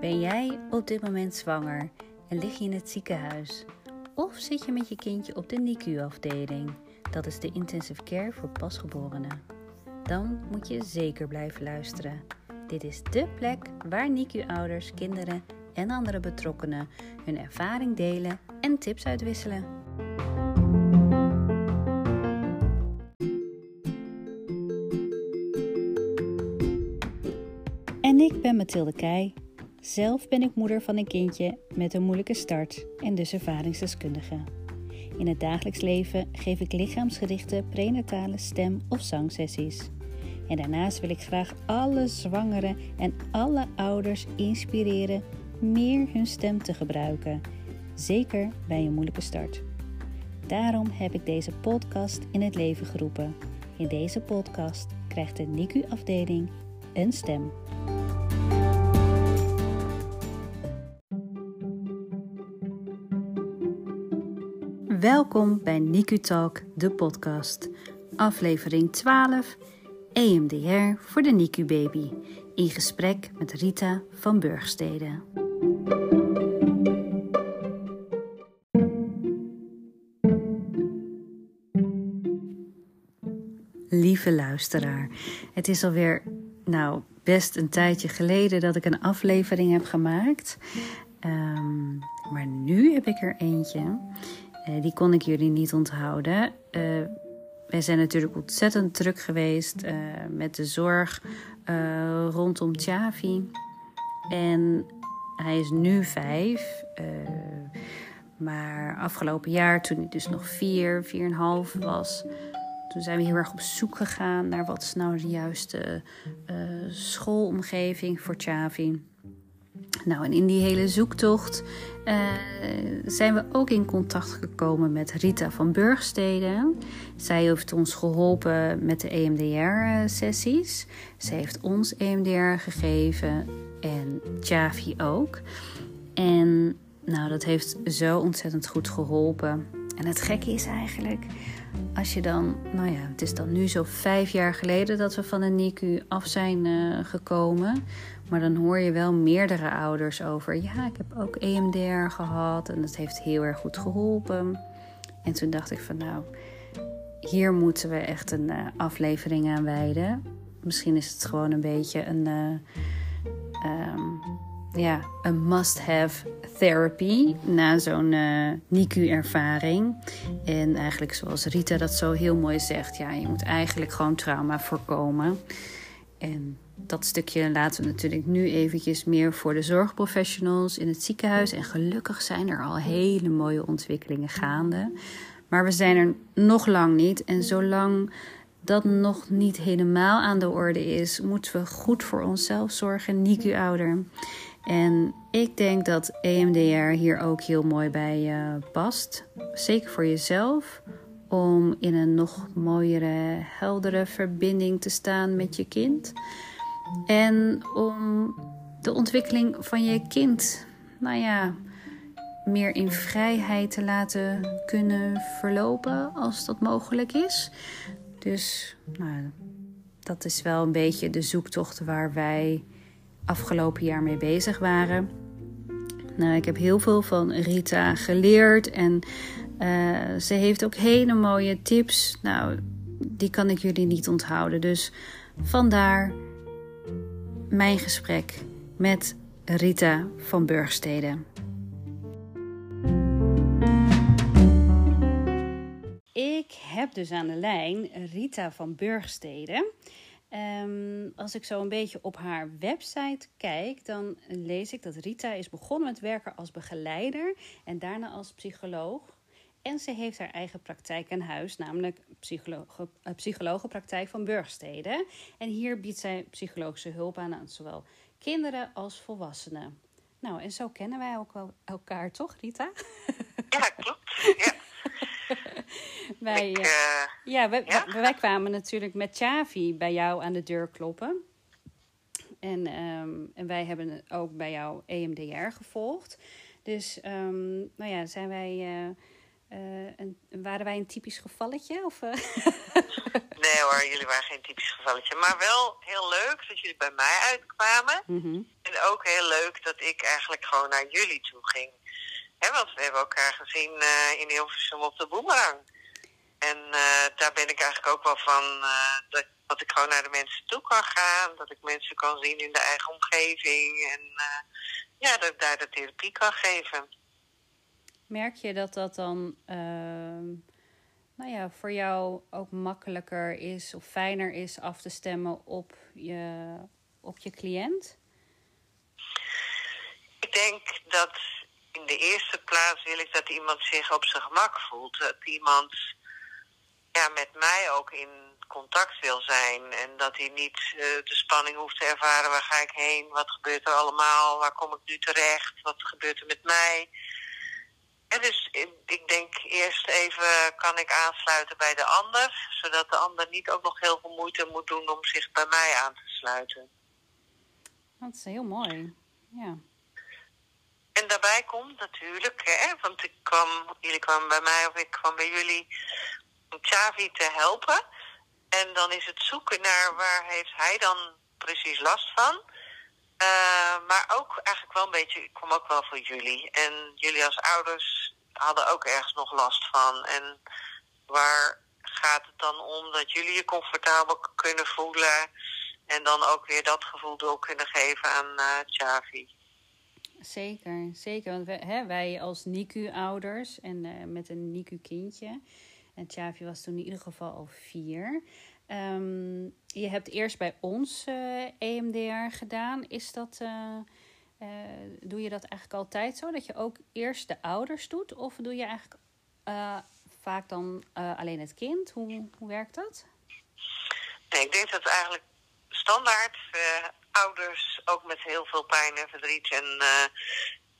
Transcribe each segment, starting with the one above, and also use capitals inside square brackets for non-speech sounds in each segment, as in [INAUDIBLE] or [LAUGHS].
Ben jij op dit moment zwanger en lig je in het ziekenhuis? Of zit je met je kindje op de NICU-afdeling? Dat is de intensive care voor pasgeborenen. Dan moet je zeker blijven luisteren. Dit is dé plek waar NICU-ouders, kinderen en andere betrokkenen hun ervaring delen en tips uitwisselen. Ben Mathilde Keij. Zelf ben ik moeder van een kindje met een moeilijke start en dus ervaringsdeskundige. In het dagelijks leven geef ik lichaamsgerichte prenatale stem- of zangsessies. En daarnaast wil ik graag alle zwangeren en alle ouders inspireren meer hun stem te gebruiken, zeker bij een moeilijke start. Daarom heb ik deze podcast in het leven geroepen. In deze podcast krijgt de NICU-afdeling een stem. Welkom bij NICU Talk, de podcast. Aflevering 12, EMDR voor de NICU-baby. In gesprek met Rita van Burgstede. Lieve luisteraar, het is alweer nou, best een tijdje geleden dat ik een aflevering heb gemaakt. Ehm, maar nu heb ik er eentje. Uh, die kon ik jullie niet onthouden. Uh, wij zijn natuurlijk ontzettend druk geweest uh, met de zorg rondom Chavi. En hij is nu vijf. maar afgelopen jaar, toen hij dus nog vier, vier en half was, toen zijn we heel erg op zoek gegaan naar wat is nou de juiste schoolomgeving voor Chavi. Nou, en in die hele zoektocht uh, zijn we ook in contact gekomen met Rita van Burgstede. Zij heeft ons geholpen met de EMDR-sessies. Ze heeft ons EMDR gegeven en Javi ook. En nou, dat heeft zo ontzettend goed geholpen. En het gekke is eigenlijk, als je dan, nou ja, het is dan nu zo vijf jaar geleden dat we van de NICU af zijn uh, gekomen. Maar dan hoor je wel meerdere ouders over. Ja, ik heb ook EMDR gehad en dat heeft heel erg goed geholpen. En toen dacht ik van nou, hier moeten we echt een uh, aflevering aan wijden. Misschien is het gewoon een beetje een, uh, um, ja, een must-have therapy na zo'n uh, NICU-ervaring. En eigenlijk zoals Rita dat zo heel mooi zegt, ja, je moet eigenlijk gewoon trauma voorkomen. En dat stukje laten we natuurlijk nu eventjes meer voor de zorgprofessionals in het ziekenhuis. En gelukkig zijn er al hele mooie ontwikkelingen gaande. Maar we zijn er nog lang niet. En zolang dat nog niet helemaal aan de orde is, moeten we goed voor onszelf zorgen, NICU-ouder. En ik denk dat EMDR hier ook heel mooi bij uh, past. Zeker voor jezelf, om in een nog mooiere, heldere verbinding te staan met je kind. En om de ontwikkeling van je kind, nou ja, meer in vrijheid te laten kunnen verlopen als dat mogelijk is. Dus nou, dat is wel een beetje de zoektocht waar wij afgelopen jaar mee bezig waren. Nou, ik heb heel veel van Rita geleerd en uh, ze heeft ook hele mooie tips. Nou, die kan ik jullie niet onthouden. Dus vandaar mijn gesprek met Rita van Burgstede. Ik heb dus aan de lijn Rita van Burgstede. Um, als ik zo een beetje op haar website kijk, dan lees ik dat Rita is begonnen met werken als begeleider en daarna als psycholoog. En ze heeft haar eigen praktijk aan huis, namelijk psychologe, uh, psychologenpraktijk van Burgstede. En hier biedt zij psychologische hulp aan aan zowel kinderen als volwassenen. Nou, en zo kennen wij ook wel elkaar, toch, Rita? Ja, [LAUGHS] klopt. Ja. [LAUGHS] wij, Ik, uh, ja, wij, ja, wij, kwamen natuurlijk met Chavi bij jou aan de deur kloppen. En, um, en wij hebben ook bij jou EMDR gevolgd. Dus um, nou ja, zijn wij uh, eh, een, waren wij een typisch gevalletje? Of, eh? [LAUGHS] Nee hoor, jullie waren geen typisch gevalletje. Maar wel heel leuk dat jullie bij mij uitkwamen. Mhm. En ook heel leuk dat ik eigenlijk gewoon naar jullie toe ging. Want we hebben elkaar gezien eh, in Hilversum op de Boemerang. En daar ben ik eigenlijk ook wel van dat, dat ik gewoon naar de mensen toe kan gaan. Dat ik mensen kan zien in de eigen omgeving. En ja, dat ik daar de therapie kan geven. Merk je dat dat dan ehm, nou ja, voor jou ook makkelijker is of fijner is af te stemmen op je, op je cliënt? Ik denk dat in de eerste plaats wil ik dat iemand zich op zijn gemak voelt. Dat iemand ja, met mij ook in contact wil zijn. En dat hij niet eh, de spanning hoeft te ervaren. Waar ga ik heen? Wat gebeurt er allemaal? Waar kom ik nu terecht? Wat gebeurt er met mij? En dus ik denk eerst even kan ik aansluiten bij de ander. Zodat de ander niet ook nog heel veel moeite moet doen om zich bij mij aan te sluiten. Dat is heel mooi. Ja. En daarbij komt natuurlijk, hè, want ik kwam, jullie kwamen bij mij of ik kwam bij jullie om Xavi te helpen. En dan is het zoeken naar waar heeft hij dan precies last van. Eh, maar ook eigenlijk wel een beetje, ik kwam ook wel voor jullie. En jullie als ouders hadden ook ergens nog last van. En waar gaat het dan om dat jullie je comfortabel kunnen voelen. En dan ook weer dat gevoel door kunnen geven aan eh Xavi. Zeker, zeker. Want we, hè, wij als NICU-ouders en eh, met een NICU-kindje. En Chavi was toen in ieder geval al vier. Ehm, je hebt eerst bij ons eh, EMDR gedaan. Is dat, eh, eh, doe je dat eigenlijk altijd zo? Dat je ook eerst de ouders doet? Of doe je eigenlijk vaak dan alleen het kind? Hoe, hoe werkt dat? Nee, ik denk dat eigenlijk standaard ouders ook met heel veel pijn en verdriet en eh,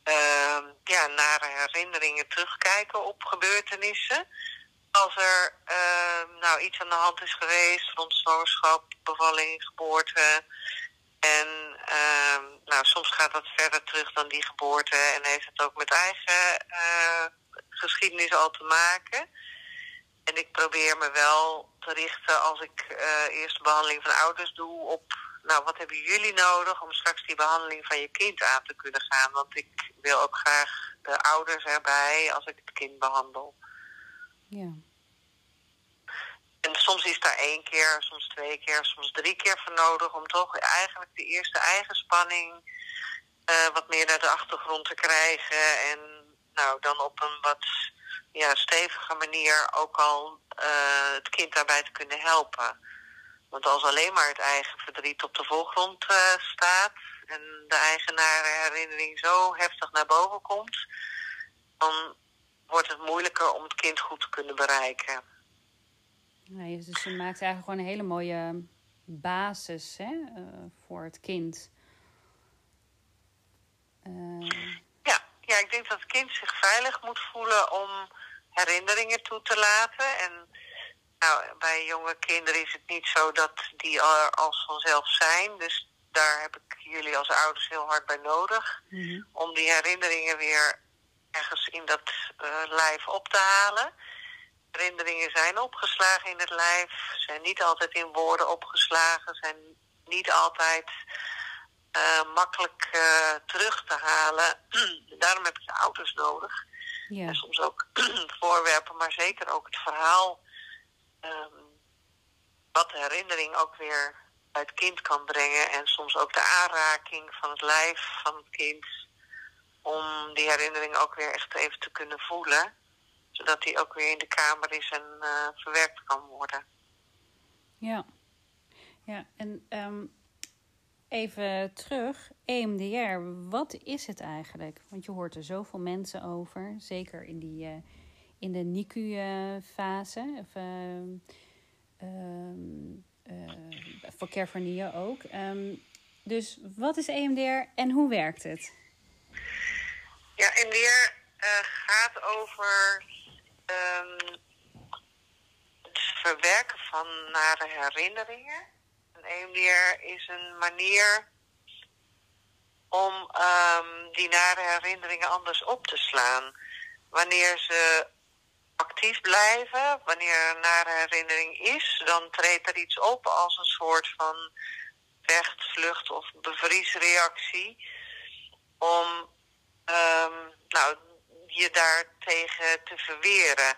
eh, ja, nare herinneringen terugkijken op gebeurtenissen. Als er eh, nou iets aan de hand is geweest rond zwangerschap, bevalling, geboorte. En eh, nou, soms gaat dat verder terug dan die geboorte en heeft het ook met eigen eh, geschiedenis al te maken. En ik probeer me wel te richten als ik eh eerst de behandeling van ouders doe op, nou wat hebben jullie nodig om straks die behandeling van je kind aan te kunnen gaan. Want ik wil ook graag de ouders erbij als ik het kind behandel. Ja. En soms is daar één keer, soms twee keer, soms drie keer voor nodig om toch eigenlijk de eerste eigen spanning eh, wat meer naar de achtergrond te krijgen. En nou dan op een wat ja, stevige manier ook al eh, het kind daarbij te kunnen helpen. Want als alleen maar het eigen verdriet op de voorgrond eh, staat en de eigenare herinnering zo heftig naar boven komt, dan wordt het moeilijker om het kind goed te kunnen bereiken. Nee, dus je maakt eigenlijk gewoon een hele mooie basis hè, eh, voor het kind. Eh, Ja, ja, ik denk dat het kind zich veilig moet voelen om herinneringen toe te laten. En nou, bij jonge kinderen is het niet zo dat die er als vanzelf zijn. Dus daar heb ik jullie als ouders heel hard bij nodig. mhm. Om die herinneringen weer ergens in dat eh, lijf op te halen. Herinneringen zijn opgeslagen in het lijf, zijn niet altijd in woorden opgeslagen, zijn niet altijd eh, makkelijk eh, terug te halen. [CLEARS THROAT] Daarom heb de ouders nodig. Ja, En soms ook [CLEARS THROAT] voorwerpen, maar zeker ook het verhaal. ehm, wat de herinnering ook weer bij het kind kan brengen. En soms ook de aanraking van het lijf van het kind. Om die herinnering ook weer echt even te kunnen voelen. Zodat die ook weer in de kamer is en eh, verwerkt kan worden. ja. ja. En ehm, even terug, EMDR, wat is het eigenlijk? Want je hoort er zoveel mensen over, zeker in, die, eh, in de NICU-fase. of ehm, ehm, eh, voor Kervernier ook. Dus wat is EMDR en hoe werkt het? Ja, MDR eh gaat over ehm, het verwerken van nare herinneringen. En EMDR is een manier om ehm, die nare herinneringen anders op te slaan. Wanneer ze actief blijven. Wanneer er een nare herinnering is, dan treedt er iets op als een soort van vecht, vlucht of bevriesreactie. Om um, nou, je daartegen te verweren.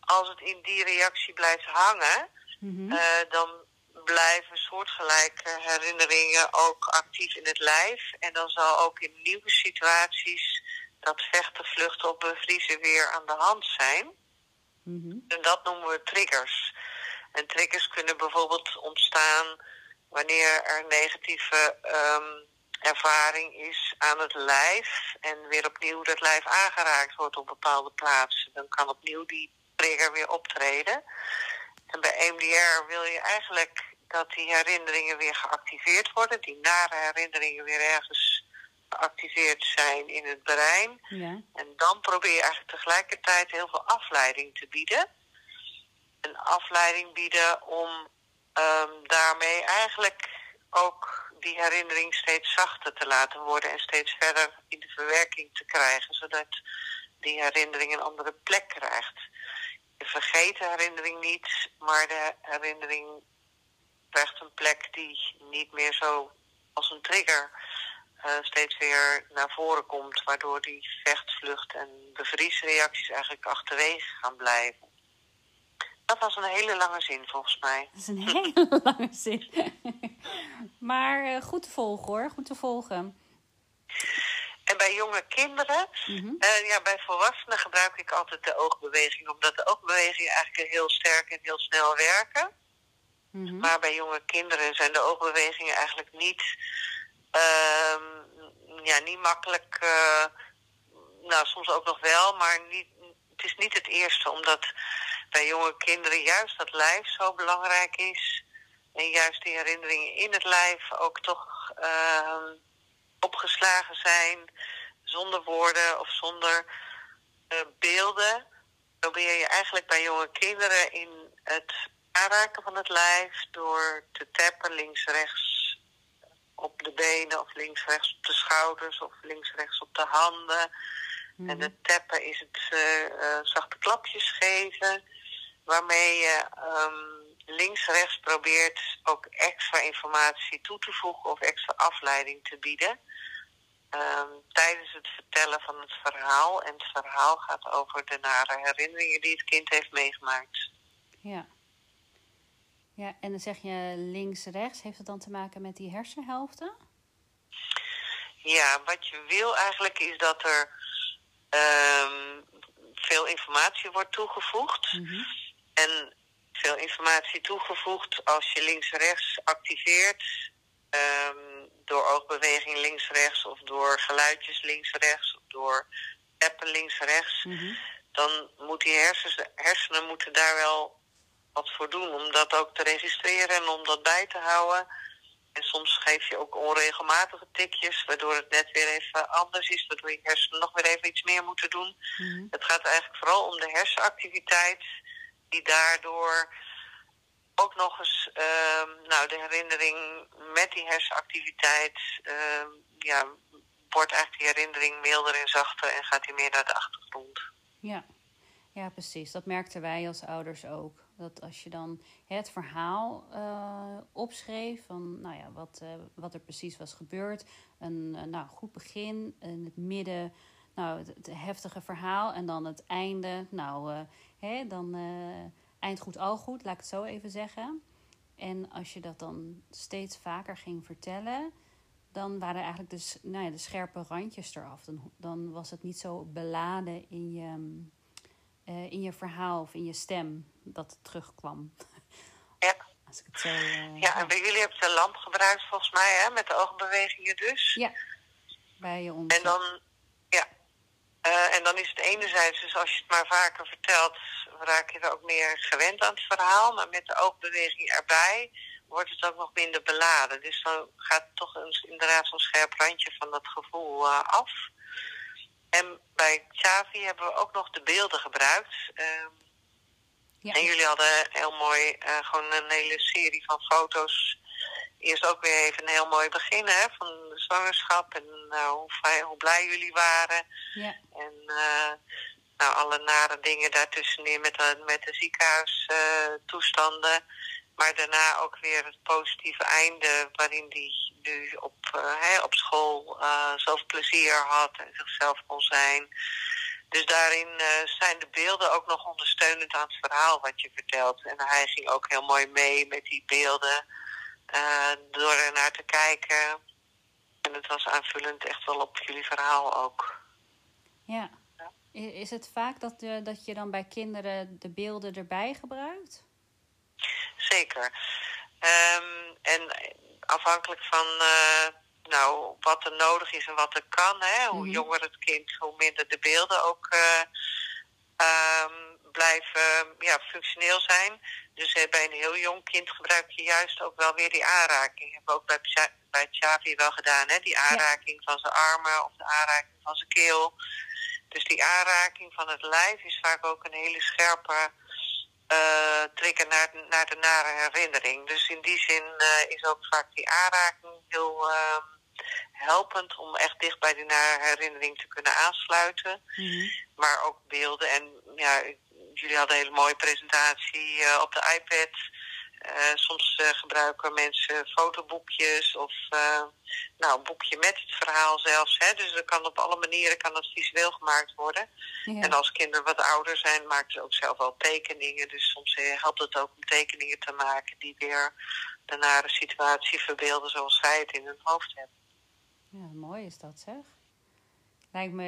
Als het in die reactie blijft hangen, mm dan blijven soortgelijke herinneringen ook actief in het lijf. En dan zal ook in nieuwe situaties dat vechten, vluchten of bevriezen weer aan de hand zijn. Mhm. En dat noemen we triggers. En triggers kunnen bijvoorbeeld ontstaan wanneer er negatieve um, ervaring is aan het lijf en weer opnieuw dat lijf aangeraakt wordt op bepaalde plaatsen. Dan kan opnieuw die trigger weer optreden. En bij EMDR wil je eigenlijk dat die herinneringen weer geactiveerd worden, die nare herinneringen weer ergens geactiveerd zijn in het brein. Ja. En dan probeer je eigenlijk tegelijkertijd heel veel afleiding te bieden. Een afleiding bieden om um, daarmee eigenlijk ook die herinnering steeds zachter te laten worden en steeds verder in de verwerking te krijgen, zodat die herinnering een andere plek krijgt. Je vergeet de herinnering niet, maar de herinnering krijgt een plek die niet meer zo als een trigger uh, steeds weer naar voren komt, waardoor die vechtvlucht en bevriesreacties eigenlijk achterwege gaan blijven. Dat was een hele lange zin volgens mij. Dat is een hele [LAUGHS] lange zin. [LAUGHS] maar uh, goed te volgen hoor, goed te volgen. En bij jonge kinderen, mm -hmm. uh, ja, bij volwassenen gebruik ik altijd de oogbeweging, omdat de oogbewegingen eigenlijk heel sterk en heel snel werken. Mm -hmm. Maar bij jonge kinderen zijn de oogbewegingen eigenlijk niet Ehm, ja, niet makkelijk. Uh, nou, soms ook nog wel, maar niet, het is niet het eerste, omdat bij jonge kinderen juist dat lijf zo belangrijk is. En juist die herinneringen in het lijf ook toch uh, opgeslagen zijn, zonder woorden of zonder uh, beelden. Probeer je eigenlijk bij jonge kinderen in het aanraken van het lijf door te tappen links, rechts, op de benen of links rechts op de schouders of links rechts op de handen. En het mhm. tappen is het uh, zachte klapjes geven, waarmee je um, links rechts probeert ook extra informatie toe te voegen of extra afleiding te bieden. Um, tijdens het vertellen van het verhaal. En het verhaal gaat over de nare herinneringen die het kind heeft meegemaakt. Ja. Ja, en dan zeg je links-rechts. Heeft het dan te maken met die hersenhelften? Ja, wat je wil eigenlijk is dat er um, veel informatie wordt toegevoegd. Mm En veel informatie toegevoegd als je links-rechts activeert. Um, door oogbeweging links-rechts of door geluidjes links-rechts of door appen links-rechts. Mm Dan moeten die hersens, hersenen moeten daar wel wat voor doen om dat ook te registreren en om dat bij te houden. En soms geef je ook onregelmatige tikjes, waardoor het net weer even anders is, waardoor je hersenen nog weer even iets meer moeten doen. Mhm. Het gaat eigenlijk vooral om de hersenactiviteit, die daardoor ook nog eens uh, nou, de herinnering met die hersenactiviteit, uh, ja, wordt eigenlijk die herinnering milder en zachter en gaat die meer naar de achtergrond. Ja. ja, precies. Dat merkten wij als ouders ook. Dat als je dan het verhaal uh, opschreef van nou ja, wat, uh, wat er precies was gebeurd. Een uh, nou, goed begin, in het midden nou, het, het, heftige verhaal en dan het einde. Nou, hè, dan eind goed, al goed, laat ik het zo even zeggen. En als je dat dan steeds vaker ging vertellen, dan waren eigenlijk de, nou ja, de scherpe randjes eraf. Dan, dan was het niet zo beladen in je, in je verhaal of in je stem dat het terugkwam. Ja. Als ik het zo, uh, ja, en bij jullie hebben de lamp gebruikt volgens mij, hè, met de oogbewegingen dus. Ja, bij ons. En dan, uh, en dan is het enerzijds, dus als je het maar vaker vertelt, raak je er ook meer gewend aan het verhaal. Maar met de oogbeweging erbij wordt het ook nog minder beladen. Dus dan gaat toch een, inderdaad zo'n scherp randje van dat gevoel uh, af. En bij Xavi hebben we ook nog de beelden gebruikt. Uh, ja. En jullie hadden heel mooi uh, gewoon een hele serie van foto's. Eerst ook weer even een heel mooi begin hè, van de zwangerschap en uh, hoe, hoe, blij jullie waren. Ja. En uh, nou, alle nare dingen daartussenin met de, met de ziekenhuistoestanden. maar daarna ook weer het positieve einde waarin die nu op, uh, op school uh, zoveel plezier had en zichzelf kon zijn. Dus daarin uh, zijn de beelden ook nog ondersteunend aan het verhaal wat je vertelt. En hij ging ook heel mooi mee met die beelden door er naar te kijken. En het was aanvullend echt wel op jullie verhaal ook. Ja. Is het vaak dat, uh, dat je dan bij kinderen de beelden erbij gebruikt? Zeker. Um, en afhankelijk van uh, nou, wat er nodig is en wat er kan, hè, hoe mm -hmm. jonger het kind, hoe minder de beelden ook uh, um, blijven ja, functioneel zijn. Dus bij een heel jong kind gebruik je juist ook wel weer die aanraking. Hebben we ook bij, bij Xavi wel gedaan, hè? die aanraking ja. van zijn armen of de aanraking van zijn keel. Dus die aanraking van het lijf is vaak ook een hele scherpe uh, trigger naar, naar de nare herinnering. Dus in die zin uh, is ook vaak die aanraking heel uh, helpend om echt dicht bij die nare herinnering te kunnen aansluiten. Mm -hmm. Maar ook beelden. En ja, jullie hadden een hele mooie presentatie uh, op de iPad. Uh, soms uh, gebruiken mensen fotoboekjes of uh, nou, een boekje met het verhaal zelfs. Hè. Dus dat kan op alle manieren kan dat visueel gemaakt worden. Ja. En als kinderen wat ouder zijn, maken ze ook zelf wel tekeningen. Dus soms helpt het ook om tekeningen te maken die weer de nare situatie verbeelden zoals zij het in hun hoofd hebben. Ja, mooi is dat zeg. Lijkt me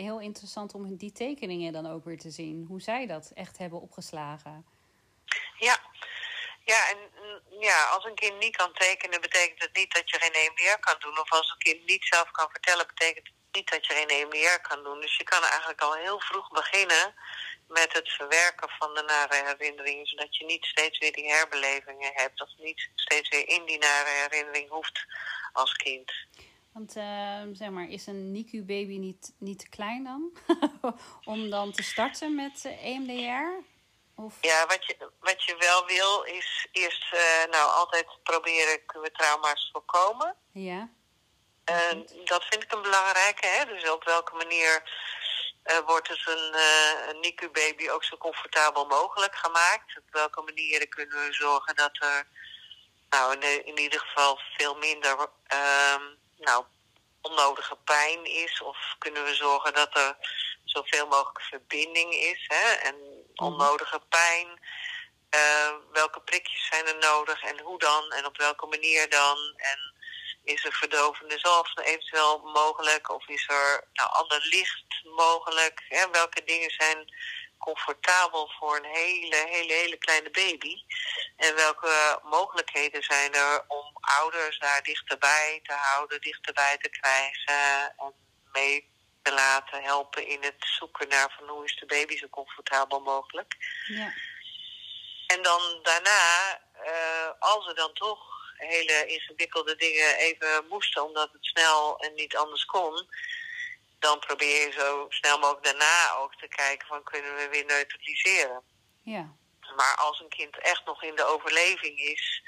heel interessant om die tekeningen dan ook weer te zien. Hoe zij dat echt hebben opgeslagen. Ja, ja, en ja, als een kind niet kan tekenen, betekent het niet dat je geen EMDR kan doen. Of als een kind niet zelf kan vertellen, betekent het niet dat je geen EMDR kan doen. Dus je kan eigenlijk al heel vroeg beginnen met het verwerken van de nare herinneringen. Zodat je niet steeds weer die herbelevingen hebt. Of niet steeds weer in die nare herinnering hoeft als kind. Want uh, zeg maar, is een NICU-baby niet, niet te klein dan? [LAUGHS] Om dan te starten met EMDR? Of? Ja, wat je, wat je wel wil is eerst uh, nou altijd proberen kunnen we trauma's voorkomen. Ja. Uh, dat vind ik een belangrijke. Hè? Dus op welke manier uh, wordt het een, een NICU-baby ook zo comfortabel mogelijk gemaakt? Op welke manieren kunnen we zorgen dat er nou, in, in ieder geval veel minder nou, onnodige pijn is? Of kunnen we zorgen dat er zoveel mogelijk verbinding is? Hè? En onnodige pijn. Uh, welke prikjes zijn er nodig en hoe dan en op welke manier dan? En is er verdovende zalf eventueel mogelijk? Of is er nou, ander licht mogelijk? Hè? Welke dingen zijn comfortabel voor een hele, hele, hele kleine baby? En welke mogelijkheden zijn er om ouders daar dichterbij te houden, dichterbij te krijgen en mee te laten helpen in het zoeken naar van hoe is de baby zo comfortabel mogelijk. Ja. En dan daarna, uh, als er dan toch hele ingewikkelde dingen even moesten, omdat het snel en niet anders kon, dan probeer je zo snel mogelijk daarna ook te kijken van kunnen we weer neutraliseren. Ja. Maar als een kind echt nog in de overleving is,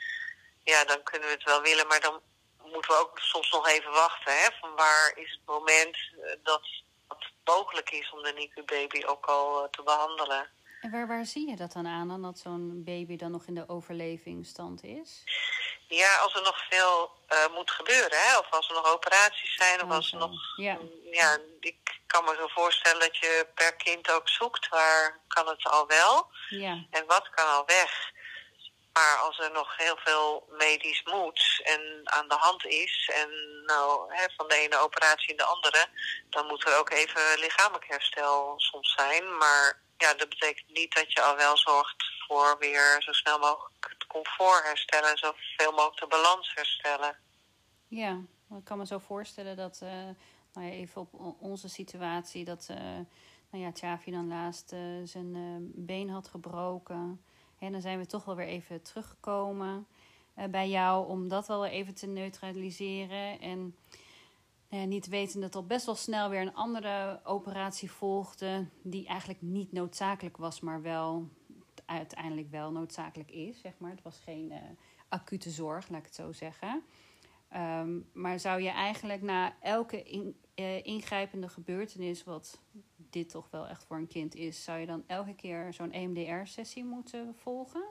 ja, dan kunnen we het wel willen, maar dan moeten we ook soms nog even wachten. Hè, van waar is het moment dat het mogelijk is om de NICU-baby ook al uh, te behandelen. En waar, waar zie je dat dan aan, dan dat zo'n baby dan nog in de overlevingsstand is? Ja, als er nog veel uh, moet gebeuren, hè? of als er nog operaties zijn, of als er nog. Ja. ja, ik kan me zo voorstellen dat je per kind ook zoekt waar kan het al wel Ja, en wat kan al weg. Maar als er nog heel veel medisch moet en aan de hand is, en nou, hè, van de ene operatie in de andere, dan moet er ook even lichamelijk herstel soms zijn. Maar ja, dat betekent niet dat je al wel zorgt voor weer zo snel mogelijk het comfort herstellen en zoveel mogelijk de balans herstellen. ja. Ik kan me zo voorstellen dat, uh, nou ja, even op onze situatie, dat uh, nou ja, dan laatst uh, zijn been had gebroken. En dan zijn we toch wel weer even teruggekomen bij jou om dat wel even te neutraliseren. En nou niet weten dat er best wel snel weer een andere operatie volgde, die eigenlijk niet noodzakelijk was, maar wel uiteindelijk wel noodzakelijk is. Zeg maar. Het was geen acute zorg, laat ik het zo zeggen. Ehm, maar zou je eigenlijk na elke eh, ingrijpende gebeurtenis, wat dit toch wel echt voor een kind is, zou je dan elke keer zo'n EMDR-sessie moeten volgen?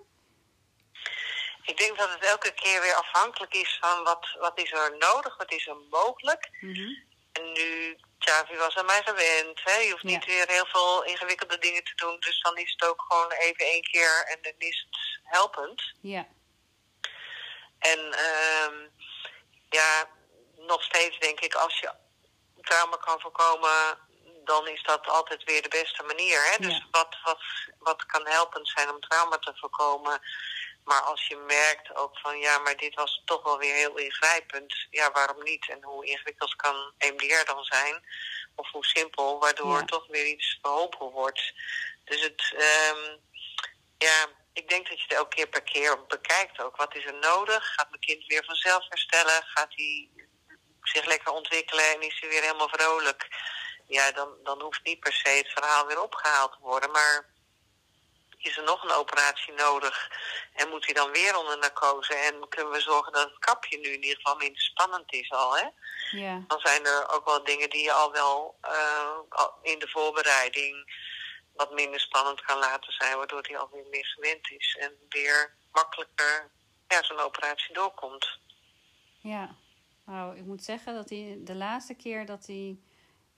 Ik denk dat het elke keer weer afhankelijk is van wat, wat is er nodig, wat is er mogelijk. Mm En nu, Chavi was aan mij gewend. Hè? Je hoeft niet weer heel veel ingewikkelde dingen te doen. Dus dan is het ook gewoon even één keer en dan is het helpend. Ja. En um, ja, nog steeds denk ik, als je trauma kan voorkomen, dan is dat altijd weer de beste manier. Hè? Dus wat, wat, wat kan helpend zijn om trauma te voorkomen. Maar als je merkt ook van ja, maar dit was toch wel weer heel ingrijpend. Ja, waarom niet? En hoe ingewikkeld kan EMDR dan zijn? Of hoe simpel, waardoor toch weer iets verholpen wordt. Dus het, um, ja, ik denk dat je het elke keer per keer bekijkt ook. Wat is er nodig? Gaat mijn kind weer vanzelf herstellen? Gaat hij zich lekker ontwikkelen en is hij weer helemaal vrolijk? Ja, dan, dan hoeft niet per se het verhaal weer opgehaald te worden. Maar is er nog een operatie nodig en moet hij dan weer onder narcose? En kunnen we zorgen dat het kapje nu in ieder geval minder spannend is al, hè? Ja. Dan zijn er ook wel dingen die je al wel uh, in de voorbereiding wat minder spannend kan laten zijn, waardoor hij alweer meer gewend is en weer makkelijker ja, zo'n operatie doorkomt. Ja, nou, ik moet zeggen dat hij de laatste keer dat hij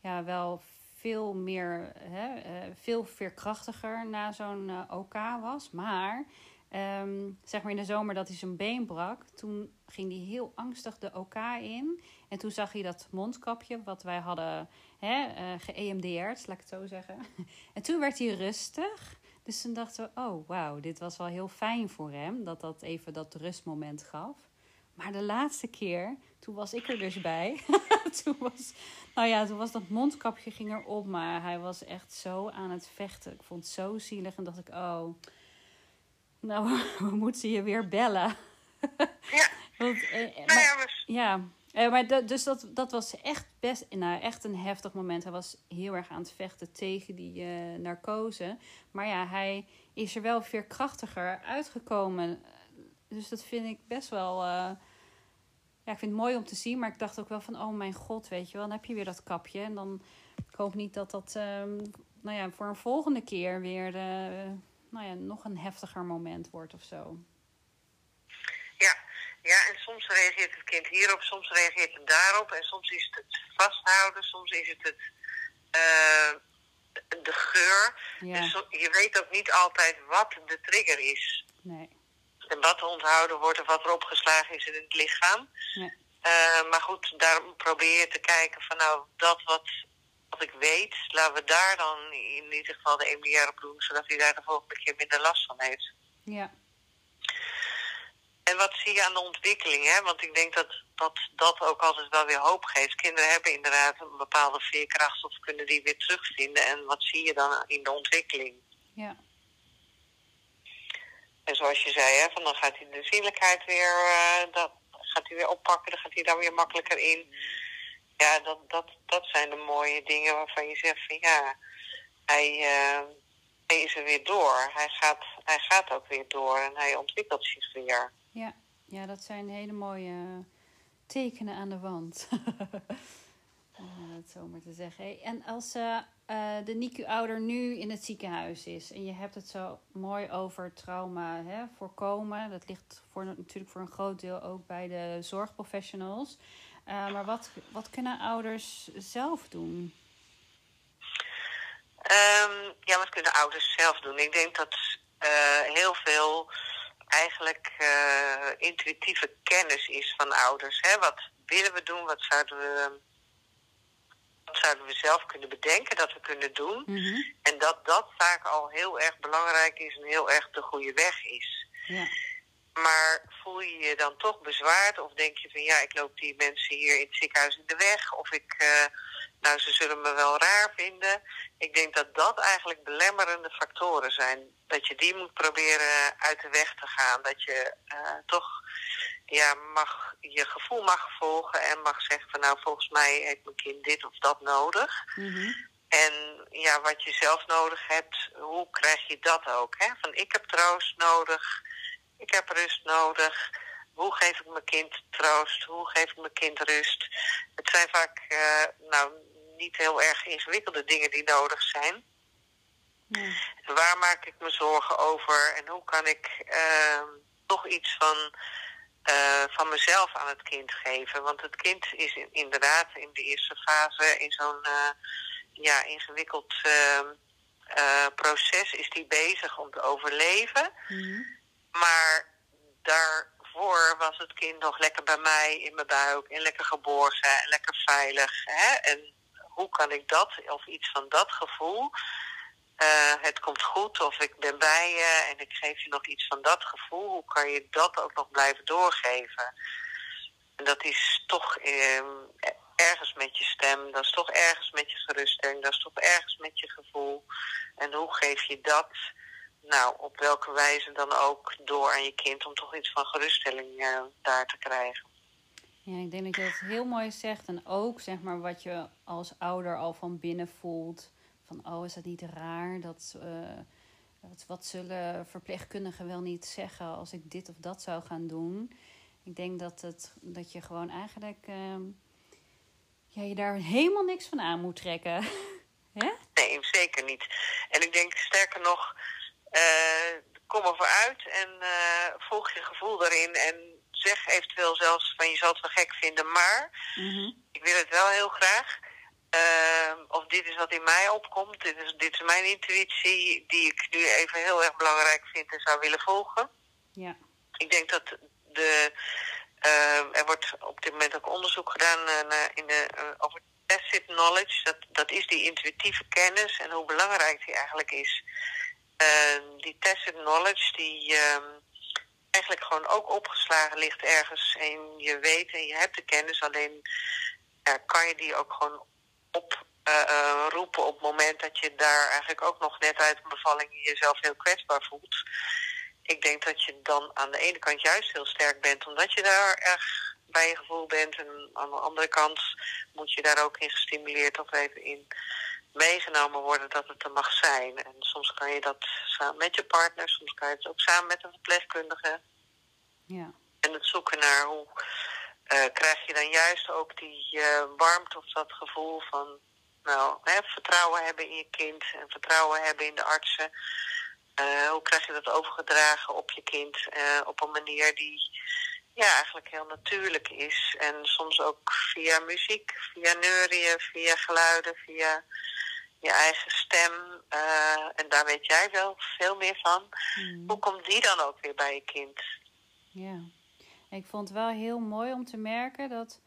ja, wel veel meer, hè, uh, veel veerkrachtiger na zo'n uh, OK was. Maar um, zeg maar in de zomer dat hij zijn been brak, toen ging hij heel angstig de OK in. En toen zag hij dat mondkapje wat wij hadden hè, ge-EMDR'd, laat ik het zo zeggen. [LAUGHS] en toen werd hij rustig. Dus toen dachten we, oh wauw, dit was wel heel fijn voor hem. Dat dat even dat rustmoment gaf. Maar de laatste keer, toen was ik er dus bij. [LAUGHS] toen, was, nou ja, toen was dat mondkapje ging erop. Maar hij was echt zo aan het vechten. Ik vond het zo zielig. En dacht ik, oh, nou, [LAUGHS] we moeten je weer bellen. ja. [LAUGHS] Want, eh, maar, ja, uh, maar dat, dus dat, dat was echt best nou, echt een heftig moment. Hij was heel erg aan het vechten tegen die uh, narcose. Maar ja, hij is er wel veerkrachtiger uitgekomen. Dus dat vind ik best wel. Uh, ja, ik vind het mooi om te zien. Maar ik dacht ook wel van: oh mijn god, weet je wel. Dan heb je weer dat kapje. En dan. Ik hoop niet dat dat. Um, nou ja, voor een volgende keer weer. nou ja, nog een heftiger moment wordt of zo. Ja, ja, en soms reageert het kind hierop, soms reageert het daarop. En soms is het het vasthouden, soms is het het, uh, de geur. Ja. Dus je weet ook niet altijd wat de trigger is. Nee. En wat er onthouden wordt of wat er opgeslagen is in het lichaam. Ja. Uh, maar goed, daar probeer je te kijken van nou, dat wat, wat ik weet, laten we daar dan in ieder geval de EMDR op doen, zodat hij daar de volgende keer minder last van heeft. Ja. En wat zie je aan de ontwikkeling? Hè? Want ik denk dat, dat dat ook altijd wel weer hoop geeft. Kinderen hebben inderdaad een bepaalde veerkracht of kunnen die weer terugvinden. En wat zie je dan in de ontwikkeling? Ja. En zoals je zei, hè, van dan gaat hij de zinnelijkheid weer, uh, dat gaat hij weer oppakken, dan gaat hij daar weer makkelijker in. Ja, dat, dat, dat zijn de mooie dingen waarvan je zegt van ja, hij, uh, hij is er weer door. Hij gaat, hij gaat ook weer door en hij ontwikkelt zich weer. Ja, ja dat zijn hele mooie tekenen aan de wand. [LAUGHS] Om het zo maar te zeggen. En als uh, uh, de NICU-ouder nu in het ziekenhuis is en je hebt het zo mooi over trauma hè, voorkomen, dat ligt voor, natuurlijk voor een groot deel ook bij de zorgprofessionals. Uh, maar wat, wat kunnen ouders zelf doen? Um, ja, wat kunnen ouders zelf doen? Ik denk dat heel veel eigenlijk uh, intuïtieve kennis is van ouders. Hè? Wat willen we doen? Wat zouden we, zouden we zelf kunnen bedenken dat we kunnen doen? Mhm. En dat dat vaak al heel erg belangrijk is en heel erg de goede weg is. Ja. Maar voel je je dan toch bezwaard? Of denk je van ja, ik loop die mensen hier in het ziekenhuis in de weg? Of ik, uh, nou, ze zullen me wel raar vinden. Ik denk dat dat eigenlijk belemmerende factoren zijn. Dat je die moet proberen uit de weg te gaan. Dat je uh, toch ja, mag, je gevoel mag volgen en mag zeggen van nou, volgens mij heeft mijn kind dit of dat nodig. Mm -hmm. En ja, wat je zelf nodig hebt, hoe krijg je dat ook? Hè? Van ik heb troost nodig ik heb rust nodig. hoe geef ik mijn kind troost? Hoe geef ik mijn kind rust? Het zijn vaak uh, nou, niet heel erg ingewikkelde dingen die nodig zijn. Waar maak ik me zorgen over en hoe kan ik uh, toch iets van, uh, van mezelf aan het kind geven? Want het kind is inderdaad in de eerste fase in zo'n uh, ja, ingewikkeld ehm, proces is die bezig om te overleven. Mm. Maar daarvoor was het kind nog lekker bij mij in mijn buik en lekker geborgen en lekker veilig. Hè? En hoe kan ik dat of iets van dat gevoel uh, het komt goed of ik ben bij je en ik geef je nog iets van dat gevoel. Hoe kan je dat ook nog blijven doorgeven? En dat is toch eh, ergens met je stem, dat is toch ergens met je geruststelling, dat is toch ergens met je gevoel. En hoe geef je dat, nou, op welke wijze dan ook, door aan je kind om toch iets van geruststelling uh, daar te krijgen? Ja, ik denk dat je dat heel mooi zegt. En ook zeg maar wat je als ouder al van binnen voelt van oh, is dat niet raar? Dat, uh, wat, zullen verpleegkundigen wel niet zeggen als ik dit of dat zou gaan doen? Ik denk dat, het, dat je gewoon eigenlijk uh, ja, je daar helemaal niks van aan moet trekken. [LAUGHS] Nee, zeker niet. En ik denk sterker nog, uh, kom er vooruit en uh, volg je gevoel daarin. En zeg eventueel zelfs van je zal het wel gek vinden, maar mm ik wil het wel heel graag. Uh, of dit is wat in mij opkomt. Dit is, dit is mijn intuïtie die ik nu even heel erg belangrijk vind en zou willen volgen. Ja. Ik denk dat de, uh, er wordt op dit moment ook onderzoek gedaan uh, in de, uh, over tacit knowledge. Dat, dat is die intuïtieve kennis en hoe belangrijk die eigenlijk is. Ehm, die tacit knowledge die eigenlijk gewoon ook opgeslagen ligt ergens. En je weet en je hebt de kennis, alleen kan je die ook gewoon op uh, roepen op het moment dat je daar eigenlijk ook nog net uit een bevalling jezelf heel kwetsbaar voelt. Ik denk dat je dan aan de ene kant juist heel sterk bent, omdat je daar erg bij je gevoel bent. En aan de andere kant moet je daar ook in gestimuleerd of even in meegenomen worden dat het er mag zijn. En soms kan je dat samen met je partner, soms kan je het ook samen met een verpleegkundige. Ja. En het zoeken naar hoe krijg je dan juist ook die uh, warmte of dat gevoel van nou, hè, vertrouwen hebben in je kind en vertrouwen hebben in de artsen. Uh, hoe krijg je dat overgedragen op je kind op een manier die ja, eigenlijk heel natuurlijk is. En soms ook via muziek, via neurieën, via geluiden, via je eigen stem. en daar weet jij wel veel meer van. Mm. Hoe komt die dan ook weer bij je kind? Ja. Ik vond het wel heel mooi om te merken dat,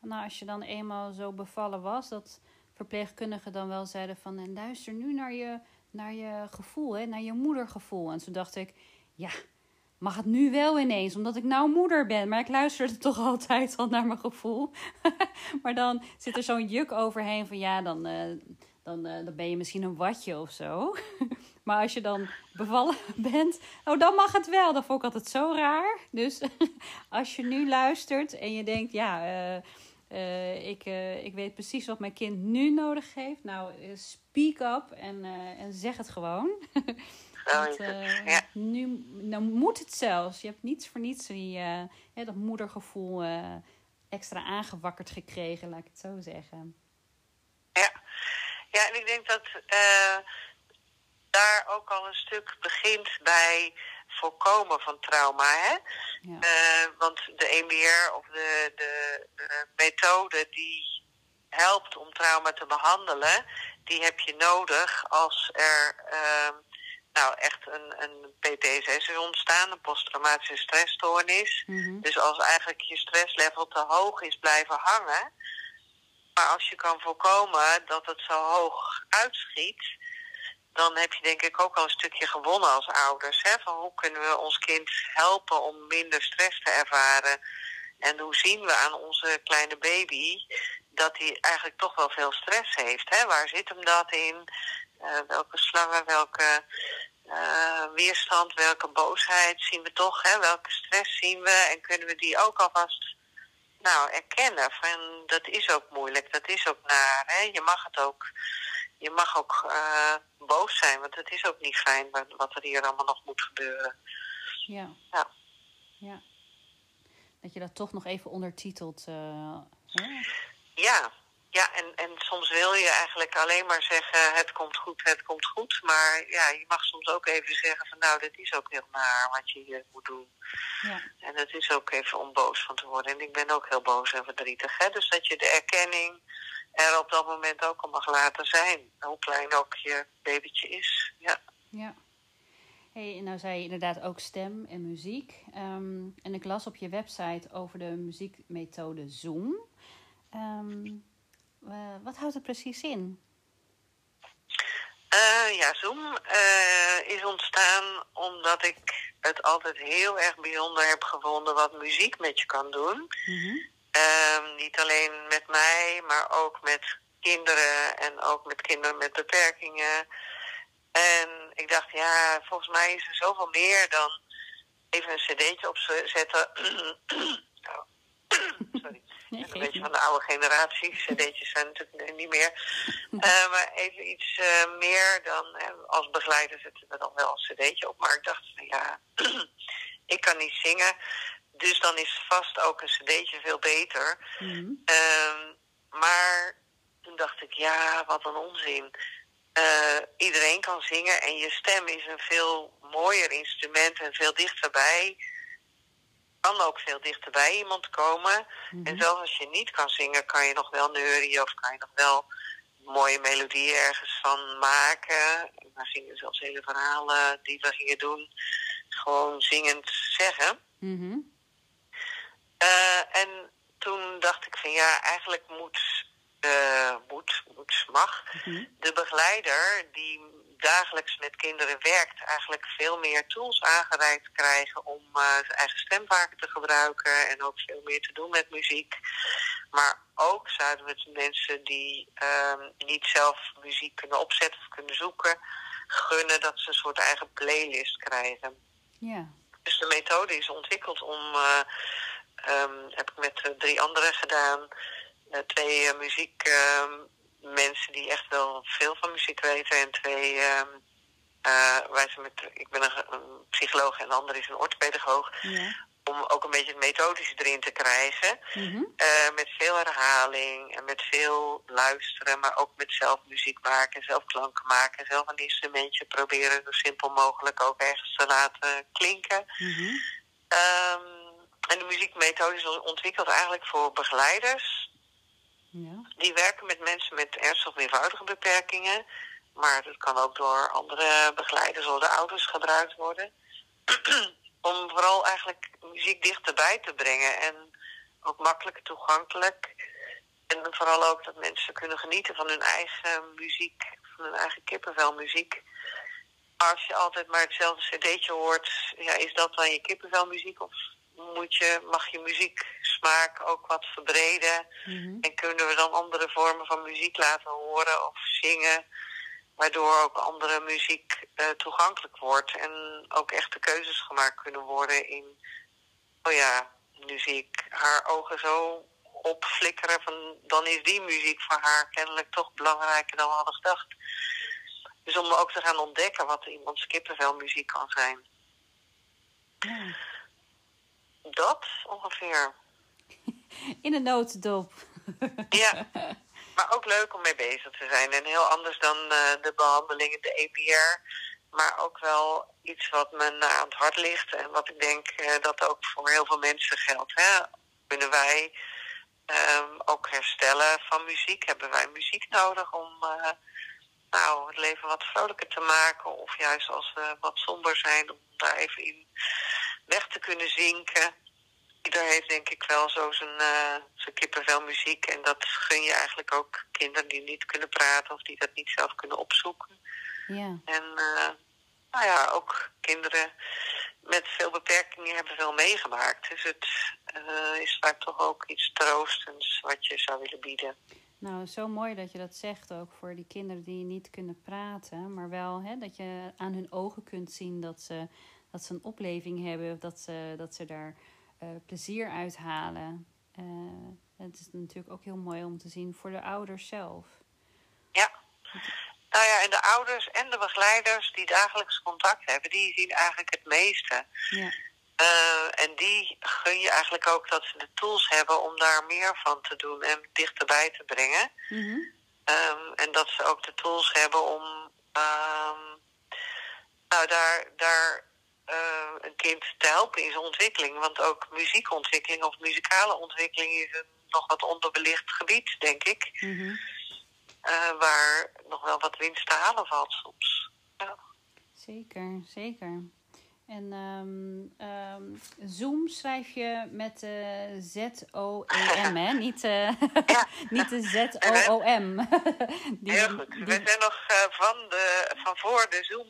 nou, als je dan eenmaal zo bevallen was, dat verpleegkundigen dan wel zeiden van, en luister nu naar je, naar je gevoel, hè, naar je moedergevoel. En toen dacht ik, ja, mag het nu wel ineens, omdat ik nou moeder ben. Maar ik luisterde [LAUGHS] toch altijd al naar mijn gevoel. [LAUGHS] maar dan zit er zo'n juk overheen van, ja, dan, uh, dan, uh, dan ben je misschien een watje of zo. [LAUGHS] Maar als je dan bevallen [LAUGHS] bent, oh, dan mag het wel. Dat vond ik altijd zo raar. Dus [LAUGHS] als je nu luistert en je denkt, ja, uh, uh, ik, uh, ik weet precies wat mijn kind nu nodig heeft. Nou, speak up en, en zeg het gewoon. [LAUGHS] Want, ja. Nu nou moet het zelfs. Je hebt niets voor niets die, dat moedergevoel extra aangewakkerd gekregen, laat ik het zo zeggen. Ja, ja en ik denk dat daar ook al een stuk begint bij voorkomen van trauma. Hè? Ja. Uh, want de EMDR of de, de, de, methode die helpt om trauma te behandelen, die heb je nodig als er uh, nou echt een, een PTSS is ontstaan, een posttraumatische stressstoornis. Mm Dus als eigenlijk je stresslevel te hoog is blijven hangen. Maar als je kan voorkomen dat het zo hoog uitschiet, dan heb je denk ik ook al een stukje gewonnen als ouders. Hè? Van hoe kunnen we ons kind helpen om minder stress te ervaren? En hoe zien we aan onze kleine baby dat hij eigenlijk toch wel veel stress heeft? Hè? Waar zit hem dat in? Uh, welke slangen, welke uh, weerstand, welke boosheid zien we toch? Hè? Welke stress zien we? En kunnen we die ook alvast nou, erkennen? Van, dat is ook moeilijk, dat is ook naar. Hè? Je mag het ook je mag ook uh, boos zijn, want het is ook niet fijn wat er hier allemaal nog moet gebeuren. Ja. Ja. ja. dat je dat toch nog even ondertitelt. Uh, ja, ja, en, en soms wil je eigenlijk alleen maar zeggen: het komt goed, het komt goed. Maar ja, je mag soms ook even zeggen: van nou, dit is ook heel naar wat je hier moet doen. Ja. En het is ook even om boos van te worden. En ik ben ook heel boos en verdrietig. Hè? Dus dat je de erkenning er op dat moment ook al mag laten zijn. Hoe klein ook je babytje is. Ja. ja. Hey, en nou zei je inderdaad ook stem en muziek. Ehm, en ik las op je website over de muziekmethode Zoom. Um, uh, wat houdt het precies in? Uh, ja, Zoom uh, is ontstaan omdat ik het altijd heel erg bijzonder heb gevonden wat muziek met je kan doen. Mm niet alleen met mij, maar ook met kinderen en ook met kinderen met beperkingen. En ik dacht, ja, volgens mij is er zoveel meer dan even een cd'tje opzetten. Nou, [CLEARS THROAT] sorry. [LAUGHS] een beetje van de oude generatie. CD'tjes zijn natuurlijk niet meer. Uh, [LAUGHS] maar even iets uh, meer dan uh, als begeleider zetten we dan wel een cd'tje op. Maar ik dacht van ja, [CLEARS THROAT] ik kan niet zingen. Dus dan is vast ook een cd'tje veel beter. Mm maar toen dacht ik, ja, wat een onzin. iedereen kan zingen en je stem is een veel mooier instrument en veel dichterbij kan ook veel dichter bij iemand komen. En mhm. zelfs als je niet kan zingen, kan je nog wel neurien of kan je nog wel mooie melodieën ergens van maken. We gingen zelfs hele verhalen die we gingen doen, gewoon zingend zeggen. Mhm. Eh, en toen dacht ik van ja, eigenlijk moet, uh, moet, moet mag, mhm. de begeleider die dagelijks met kinderen werkt, eigenlijk veel meer tools aangereikt krijgen om uh, zijn eigen stem vaker te gebruiken en ook veel meer te doen met muziek. Maar ook zouden we het mensen die uh, niet zelf muziek kunnen opzetten of kunnen zoeken, gunnen dat ze een soort eigen playlist krijgen. Ja. Dus de methode is ontwikkeld om, uh, um, heb ik met drie anderen gedaan, uh, twee muziek ehm, mensen die echt wel veel van muziek weten. En twee, uh, wij zijn met, ik ben een, psycholoog en de ander is een orthopedagoog. Ja. Om ook een beetje het methodische erin te krijgen. Mm -hmm. uh, met veel herhaling en met veel luisteren, maar ook met zelf muziek maken, zelf klanken maken, zelf een instrumentje proberen zo simpel mogelijk ook ergens te laten klinken. Mm -hmm. um, en de muziekmethode is ontwikkeld eigenlijk voor begeleiders ja. Die werken met mensen met ernstig of eenvoudige beperkingen. Maar dat kan ook door andere begeleiders of de ouders gebruikt worden. [CLEARS THROAT] Om vooral eigenlijk muziek dichterbij te brengen. En ook makkelijker toegankelijk. En vooral ook dat mensen kunnen genieten van hun eigen muziek. Van hun eigen kippenvelmuziek. Als je altijd maar hetzelfde cd'tje hoort, ja, is dat dan je kippenvelmuziek? Of moet je, mag je muzieksmaak ook wat verbreden. Mhm. En kunnen we dan andere vormen van muziek laten horen of zingen. Waardoor ook andere muziek uh, toegankelijk wordt. En ook echte keuzes gemaakt kunnen worden in, oh ja, muziek. Haar ogen zo opflikkeren van dan is die muziek voor haar kennelijk toch belangrijker dan we hadden gedacht. Dus om ook te gaan ontdekken wat iemands kippenvelmuziek kan zijn. Ja dat ongeveer. [LAUGHS] In een notendop. ja, [LAUGHS] maar ook leuk om mee bezig te zijn. En heel anders dan uh, de behandelingen, de EPR. Maar ook wel iets wat me aan het hart ligt. En wat ik denk uh, dat ook voor heel veel mensen geldt. Hè? Kunnen wij um, ook herstellen van muziek? Hebben wij muziek nodig om uh, nou, het leven wat vrolijker te maken? Of juist als we wat somber zijn, om daar even in weg te kunnen zinken. Ieder heeft denk ik wel zo zijn, uh, zijn kippenvel muziek. En dat gun je eigenlijk ook kinderen die niet kunnen praten of die dat niet zelf kunnen opzoeken. Ja. En uh, nou ja, ook kinderen met veel beperkingen hebben veel meegemaakt. Dus het uh, is vaak toch ook iets troostends wat je zou willen bieden. Nou, zo mooi dat je dat zegt ook voor die kinderen die niet kunnen praten. Maar wel hè, dat je aan hun ogen kunt zien dat ze dat ze een opleving hebben, dat ze, dat ze daar uh, plezier uithalen. Uh, het is natuurlijk ook heel mooi om te zien voor de ouders zelf. Ja. Nou ja, en de ouders en de begeleiders die dagelijks contact hebben, die zien eigenlijk het meeste. Ja. Eh, en die gun je eigenlijk ook dat ze de tools hebben om daar meer van te doen en dichterbij te brengen. Mhm. Ehm, en dat ze ook de tools hebben om ehm, nou, daar, daar eh, een kind te helpen in zijn ontwikkeling. Want ook muziekontwikkeling of muzikale ontwikkeling is een nog wat onderbelicht gebied, denk ik. Mhm. Eh, waar nog wel wat winst te halen valt soms. Ja. Zeker, zeker. En ehm, ehm, Zoom schrijf je met eh, Z-O-E-M, hè? [LAUGHS] Niet, eh, [LAUGHS] niet de Z-O-O-M. [LAUGHS] Heel goed. die- We zijn nog van, de, van voor de Zoom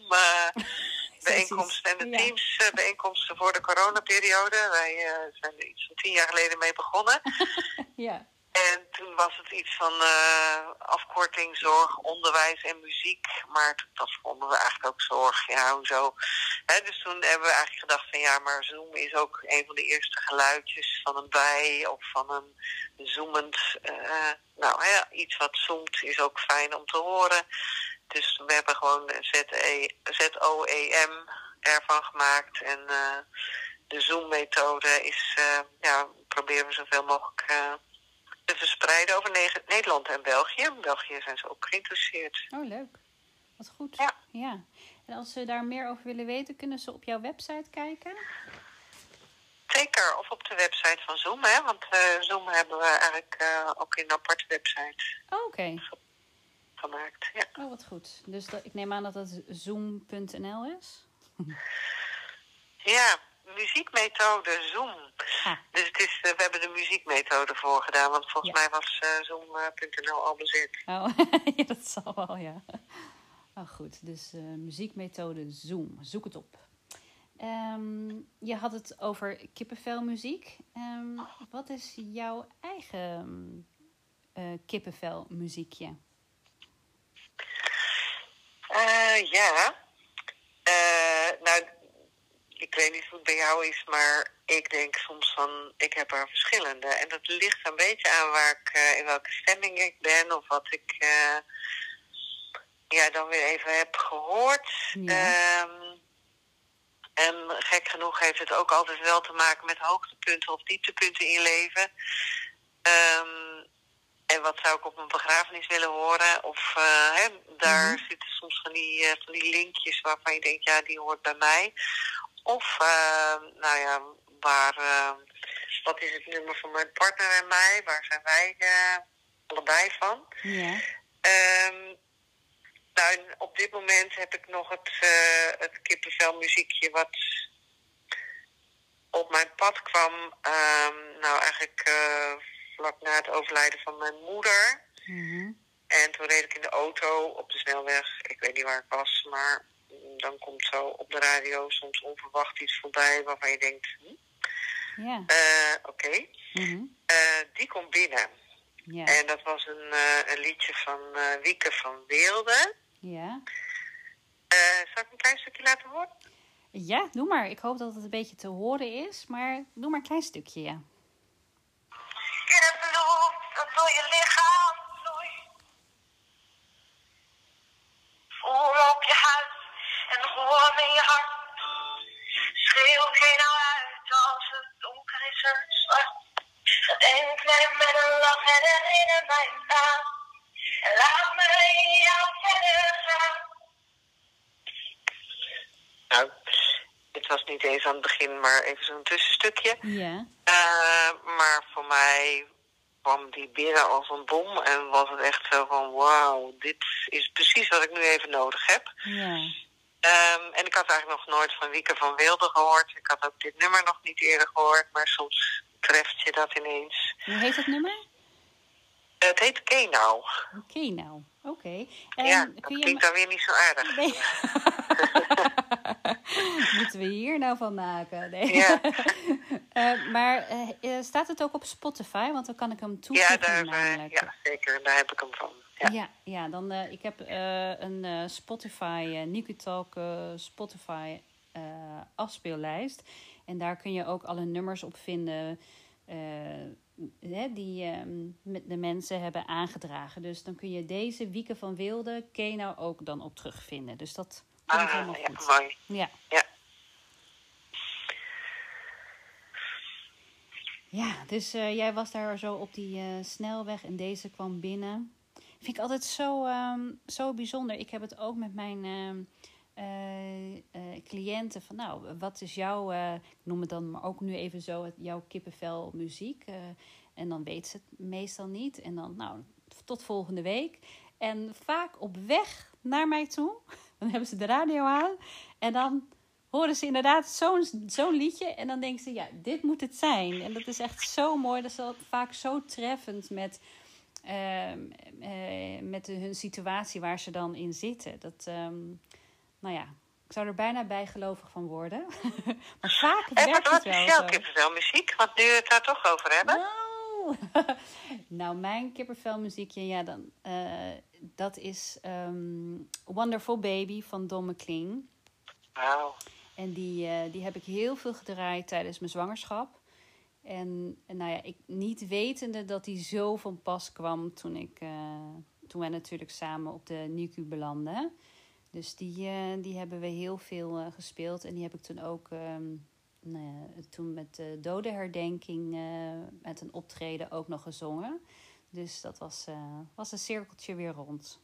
bijeenkomsten en de. Teams eh, bijeenkomsten voor de coronaperiode. Wij eh, zijn er iets van tien jaar geleden mee begonnen. [LAUGHS] Ja, En toen was het iets van eh, afkorting, zorg, onderwijs en muziek. Maar dat vonden we eigenlijk ook zorg. Ja, hoezo? Hè, dus toen hebben we eigenlijk gedacht van ja, maar Zoom is ook een van de eerste geluidjes van een bij of van een zoemend. nou ja, iets wat zoomt is ook fijn om te horen. Dus we hebben gewoon Z-O-E-M ervan gemaakt. En eh, de Zoom-methode is, eh, ja, proberen we zoveel mogelijk eh, te verspreiden over Nederland en België. In België zijn ze ook geïnteresseerd. oh leuk. Wat goed. Ja. ja. En als ze daar meer over willen weten, kunnen ze op jouw website kijken? Zeker, of op de website van Zoom, hè? want Zoom hebben we eigenlijk ook in een aparte website Oh, Oké. Gemaakt. Ja, Oh, wat goed. Dus dat, ik neem aan dat dat zoom.nl is? ja muziekmethode Zoom. Ah, Dus het is, eh, we hebben de muziekmethode voor gedaan, want volgens Ja. mij was eh, Zoom.nl al bezet. oh, [LAUGHS] ja, dat zal wel, ja. Oh, goed. Dus eh, muziekmethode Zoom. Zoek het op. Ehm, je had het over kippenvelmuziek. Ehm, wat is jouw eigen eh kippenvelmuziekje? Eh, ja. Eh, nou, ik weet niet hoe het bij jou is, maar ik denk soms van, ik heb er verschillende. En dat ligt een beetje aan waar ik, eh, in welke stemming ik ben of wat ik ja, dan weer even heb gehoord. Ja. Ehm, en gek genoeg heeft het ook altijd wel te maken met hoogtepunten of dieptepunten in leven. Ehm, en wat zou ik op een begrafenis willen horen? Of eh, hè, daar Mhm. zitten soms van die, eh, van die linkjes waarvan je denkt, ja, die hoort bij mij. Of, eh, nou ja, waar, eh, wat is het nummer van mijn partner en mij? Waar zijn wij allebei van? Ehm, nou, op dit moment heb ik nog het, eh het kippenvelmuziekje wat op mijn pad kwam. ehm, nou, eigenlijk eh, vlak na het overlijden van mijn moeder. Mhm. En toen reed ik in de auto op de snelweg. Ik weet niet waar ik was, maar mm, dan komt zo op de radio soms onverwacht iets voorbij waarvan je denkt, hm, Ja. eh, oké. Mhm. Eh, die komt binnen. En dat was een, eh, een liedje van Wieke van Weelde. Ja. Zal ik een klein stukje laten horen? Ja, doe maar. Ik hoop dat het een beetje te horen is, maar doe maar een klein stukje, ja. Door je lichaam vloeit. Voel op je huid en hoor in je hart. Schreeuw geen nou uit als het donker is en zwart. Gedenk mij met een lach en herinner mij aan. En laat me in jou verder gaan. Nou, dit was niet eens aan het begin, maar even zo'n tussenstukje. Ja. Eh, maar voor mij kwam die binnen als een bom en was het echt zo van wauw, dit is precies wat ik nu even nodig heb. Ja. Ehm, en ik had eigenlijk nog nooit van Wieke van Wilde gehoord. Ik had ook dit nummer nog niet eerder gehoord, maar soms treft je dat ineens. Hoe heet het nummer? Het heet Kenau. Oké, nou. Oké. En ja, dat kun je klinkt dan weer niet zo aardig. Nee. [LAUGHS] [LAUGHS] [LAUGHS] Moeten we hier nou van maken? Nee. Ja. [LAUGHS] Eh, maar eh, eh, staat het ook op Spotify? Want dan kan ik hem Ja, toevoegen daar, eh, namelijk. ja, zeker. Daar heb ik hem van. Ja. Ja, ja, dan ik heb een Spotify, Niku Talk Spotify afspeellijst. En daar kun je ook alle nummers op vinden die ehm, met de mensen hebben aangedragen. Dus dan kun je deze Wieke van Wilde, Keno ook dan op terugvinden. Dus dat komt Ah, helemaal ja, mooi. Ja. Ja. Ja, dus eh, jij was daar zo op die eh, snelweg en deze kwam binnen. Vind ik altijd zo, ehm, zo bijzonder. Ik heb het ook met mijn ehm, eh, cliënten van, nou, wat is jouw, ik noem het dan maar ook nu even zo, het- jouw kippenvel muziek. En dan weet ze het meestal niet. En dan, nou, tot volgende week. En vaak op weg naar mij toe, dan hebben ze de radio aan. En dan horen ze inderdaad zo'n zo'n liedje. En dan denken ze, ja, dit moet het zijn. En dat is echt zo mooi. Dat is vaak zo treffend met, ehm, eh, met hun situatie waar ze dan in zitten. Dat, ehm, nou ja, ik zou er bijna bijgelovig van worden. [LAUGHS] maar vaak En wat, werkt wat het is wel jouw zo. kippenvelmuziek? Want nu we het daar toch over hebben. Nou, [LAUGHS] nou mijn kippervelmuziekje, ja, dan, eh, dat is ehm, Wonderful Baby van Don McLean. Wauw. En die, eh, die heb ik heel veel gedraaid tijdens mijn zwangerschap. En, en nou ja, ik niet wetende dat die zo van pas kwam toen, ik, eh, toen wij natuurlijk samen op de NICU belanden. Dus die, eh, die hebben we heel veel gespeeld. En die heb ik toen ook ehm, nou ja, toen met de dodenherdenking met een optreden ook nog gezongen. Dus dat was, eh, was een cirkeltje weer rond.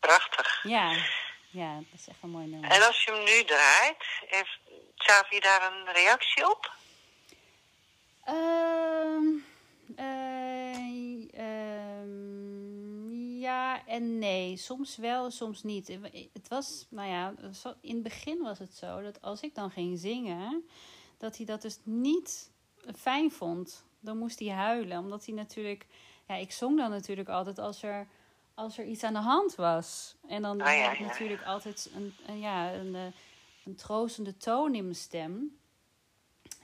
Prachtig. Ja, ja, dat is echt een mooi nummer. En als je hem nu draait, heeft Xavi daar een reactie op? Ehm, ja en nee. Soms wel, soms niet. Het was, nou ja, in het begin was het zo dat als ik dan ging zingen, dat hij dat dus niet fijn vond. Dan moest hij huilen, omdat hij natuurlijk, ja, ik zong dan natuurlijk altijd als er, als er iets aan de hand was. En dan Ah, ja, had ik ja. natuurlijk altijd een, een, ja, een, eh, een troostende toon in mijn stem.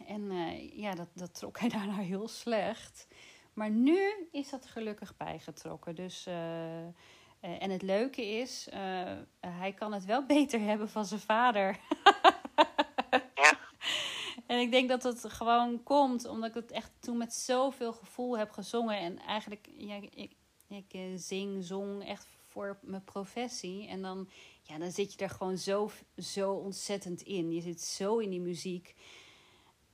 En eh, ja, dat, dat trok hij [LAUGHS] daarna heel slecht. Maar nu is dat gelukkig bijgetrokken. Dus, eh, en het leuke is, hij kan het wel [LAUGHS] beter hebben van zijn vader. [LAUGHS] En ik denk dat het gewoon komt omdat ik het echt toen met zoveel gevoel heb gezongen. En eigenlijk, ja, ik, ik eh, zing, zong echt voor mijn professie. En dan, ja, dan zit je er gewoon zo, zo ontzettend in. Je zit zo in die muziek.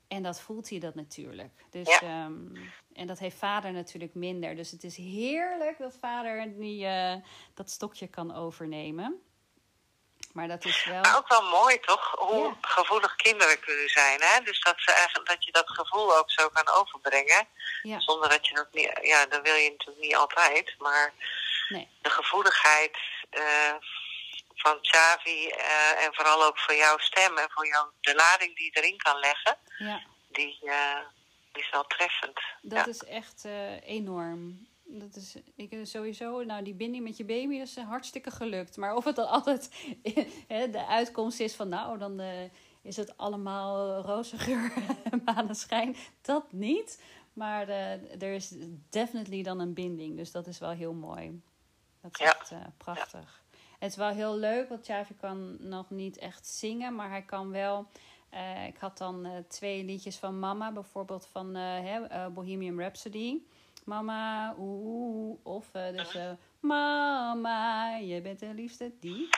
En dat voelt hij dat natuurlijk. Dus, Ja. ehm, en dat heeft vader natuurlijk minder. Dus het is heerlijk dat vader die, eh, dat stokje kan overnemen. Maar dat is wel. Maar ook wel mooi toch, hoe Ja. gevoelig kinderen kunnen zijn. Hè? Dus dat, ze eigenlijk, dat je dat gevoel ook zo kan overbrengen. Ja. Zonder dat je dat niet, ja, dat wil je natuurlijk niet altijd. Maar Nee. de gevoeligheid eh, van Xavi eh, en vooral ook voor jouw stem en voor jou, de lading die je erin kan leggen, Ja. die, eh, die is wel treffend. Dat ja. is echt eh, enorm. Dat is ik, eh, sowieso, nou die binding met je baby is eh, hartstikke gelukt. Maar of het dan [LAUGHS] altijd hè, de uitkomst is van nou, dan eh, is het allemaal eh, roze geur en [LAUGHS] maneschijn. Dat niet. Maar eh, er is definitely dan een binding. Dus dat is wel heel mooi. Dat is Ja. echt eh, prachtig. Het is wel heel leuk, want Xavi kan nog niet echt zingen, maar hij kan wel. eh, ik had dan eh, twee liedjes van Mama, bijvoorbeeld van eh, eh, Bohemian Rhapsody. Mama, oeh, of eh, dus eh, Mama, je bent de liefste, die.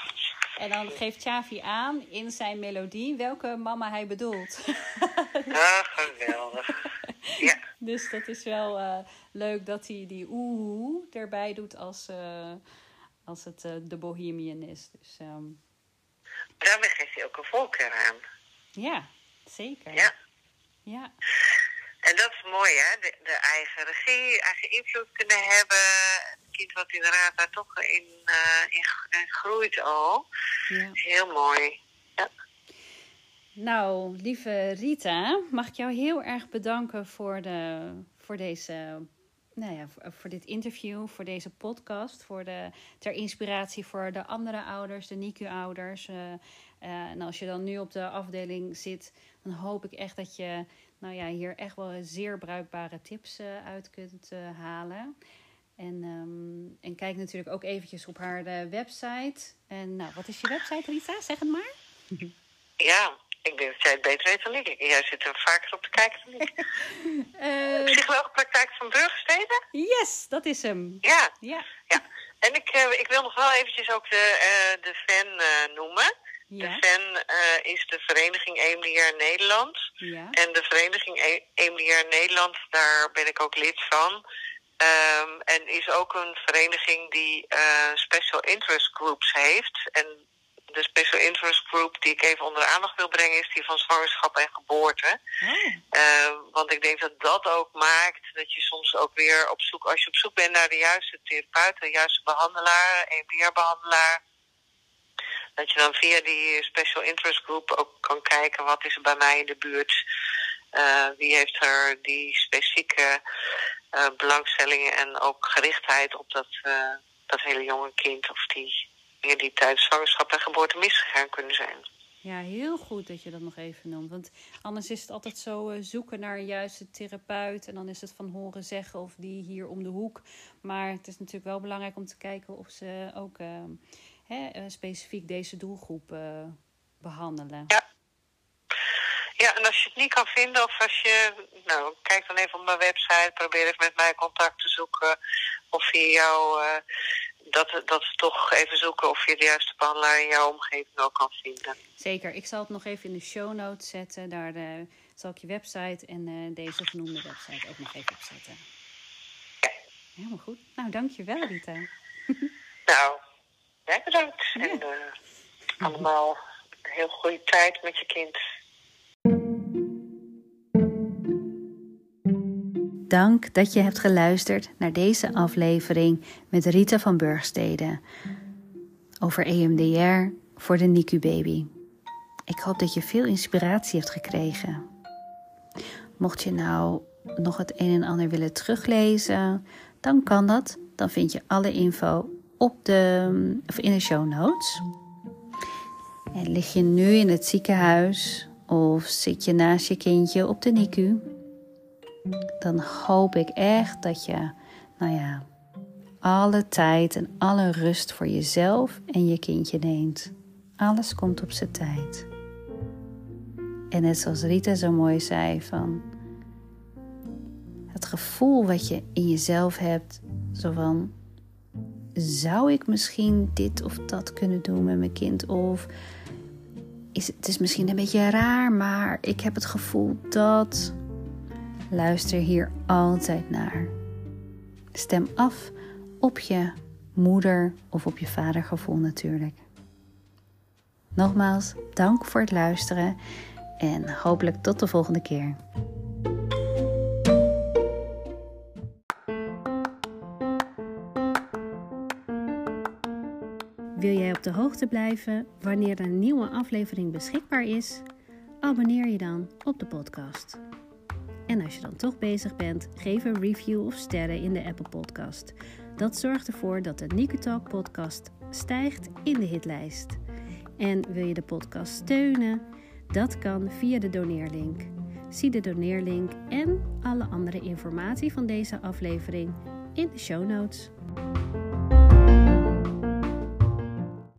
En dan geeft Xavi aan in zijn melodie welke mama hij bedoelt. [LAUGHS] Ah, geweldig. ja. dus dat is wel eh, leuk dat hij die oeh erbij doet als, als het de Bohemian is. Dus ehm, Daarmee geeft hij ook een voorkeur aan. ja, zeker. Ja. Ja, En dat is mooi, hè? De, de eigen regie, eigen invloed kunnen hebben. Het kind wat inderdaad daar toch in, eh, in, in groeit al. ja. Heel mooi. Ja. Nou, lieve Rita, mag ik jou heel erg bedanken voor, de, voor deze. Nou ja, voor, voor dit interview, voor deze podcast, voor de, ter inspiratie voor de andere ouders, de NICU-ouders. eh, eh, en als je dan nu op de afdeling zit, dan hoop ik echt dat je nou ja, hier echt wel zeer bruikbare tips eh, uit kunt eh, halen. En, ehm, en kijk natuurlijk ook eventjes op haar eh, website. En nou, wat is je website, Rita? Zeg het maar. [LAUGHS] ja, ik denk dat jij het beter weet dan ik. Jij zit er vaker op te kijken dan ik. [LAUGHS] Eh, Psycholoogpraktijk van Burgersteden? yes, dat is hem. Ja, Ja, ja. En ik, ik wil nog wel eventjes ook de, de fan eh, De VEN uh, is de Vereniging EMDR Nederland. Ja. En de Vereniging EMDR Nederland, daar ben ik ook lid van. Um, en is ook een vereniging die uh, special interest groups heeft. En de special interest group die ik even onder de aandacht wil brengen is die van zwangerschap en geboorte. Oh. Uh, want ik denk dat dat ook maakt dat je soms ook weer op zoek, als je op zoek bent naar de juiste therapeut, de juiste behandelaar, EMDR-behandelaar, dat je dan via die special interest group ook kan kijken wat is er bij mij in de buurt. Uh, wie heeft er die specifieke uh, belangstellingen en ook gerichtheid op dat, uh, dat hele jonge kind of die dingen die tijdens zwangerschap en geboorte misgegaan kunnen zijn. Ja, heel goed dat je dat nog even noemt. Want anders is het altijd zo zoeken naar een juiste therapeut. En dan is het van horen zeggen of die hier om de hoek. Maar het is natuurlijk wel belangrijk om te kijken of ze ook uh, hè, uh, specifiek deze doelgroep behandelen. Ja. Ja, en als je het niet kan vinden of als je, nou, kijk dan even op mijn website, probeer even met mij contact te zoeken of via jou dat, dat we toch even zoeken of je de juiste behandelaar in jouw omgeving ook kan vinden. Zeker. Ik zal het nog even in de show notes zetten. Daar zal ik je website en uh, deze genoemde website ook nog even opzetten. Ja. Helemaal goed. Nou, dankjewel Rita. nou, jij bedankt. Ja. En uh, allemaal een heel goede tijd met je kind. Dank dat je hebt geluisterd naar deze aflevering met Rita van Burgstede over EMDR voor de NICU-baby. Ik hoop dat je veel inspiratie hebt gekregen. Mocht je nou nog het een en ander willen teruglezen, dan kan dat. Dan vind je alle info op de, of in de show notes. En lig je nu in het ziekenhuis of zit je naast je kindje op de NICU? dan hoop ik echt dat je, nou ja, alle tijd en alle rust voor jezelf en je kindje neemt. Alles komt op zijn tijd. En net zoals Rita zo mooi zei van het gevoel wat je in jezelf hebt, zo van zou ik misschien dit of dat kunnen doen met mijn kind of is het is misschien een beetje raar, maar ik heb het gevoel dat Luister hier altijd naar. Stem af op je moeder of op je vadergevoel natuurlijk. Nogmaals, dank voor het luisteren en hopelijk tot de volgende keer. De hoogte blijven wanneer een nieuwe aflevering beschikbaar is? Abonneer je dan op de podcast. En als je dan toch bezig bent, geef een review of sterren in de Apple Podcast. Dat zorgt ervoor dat de Nico Talk podcast stijgt in de hitlijst. En wil je de podcast steunen? Dat kan via de doneerlink. Zie de doneerlink en alle andere informatie van deze aflevering in de show notes.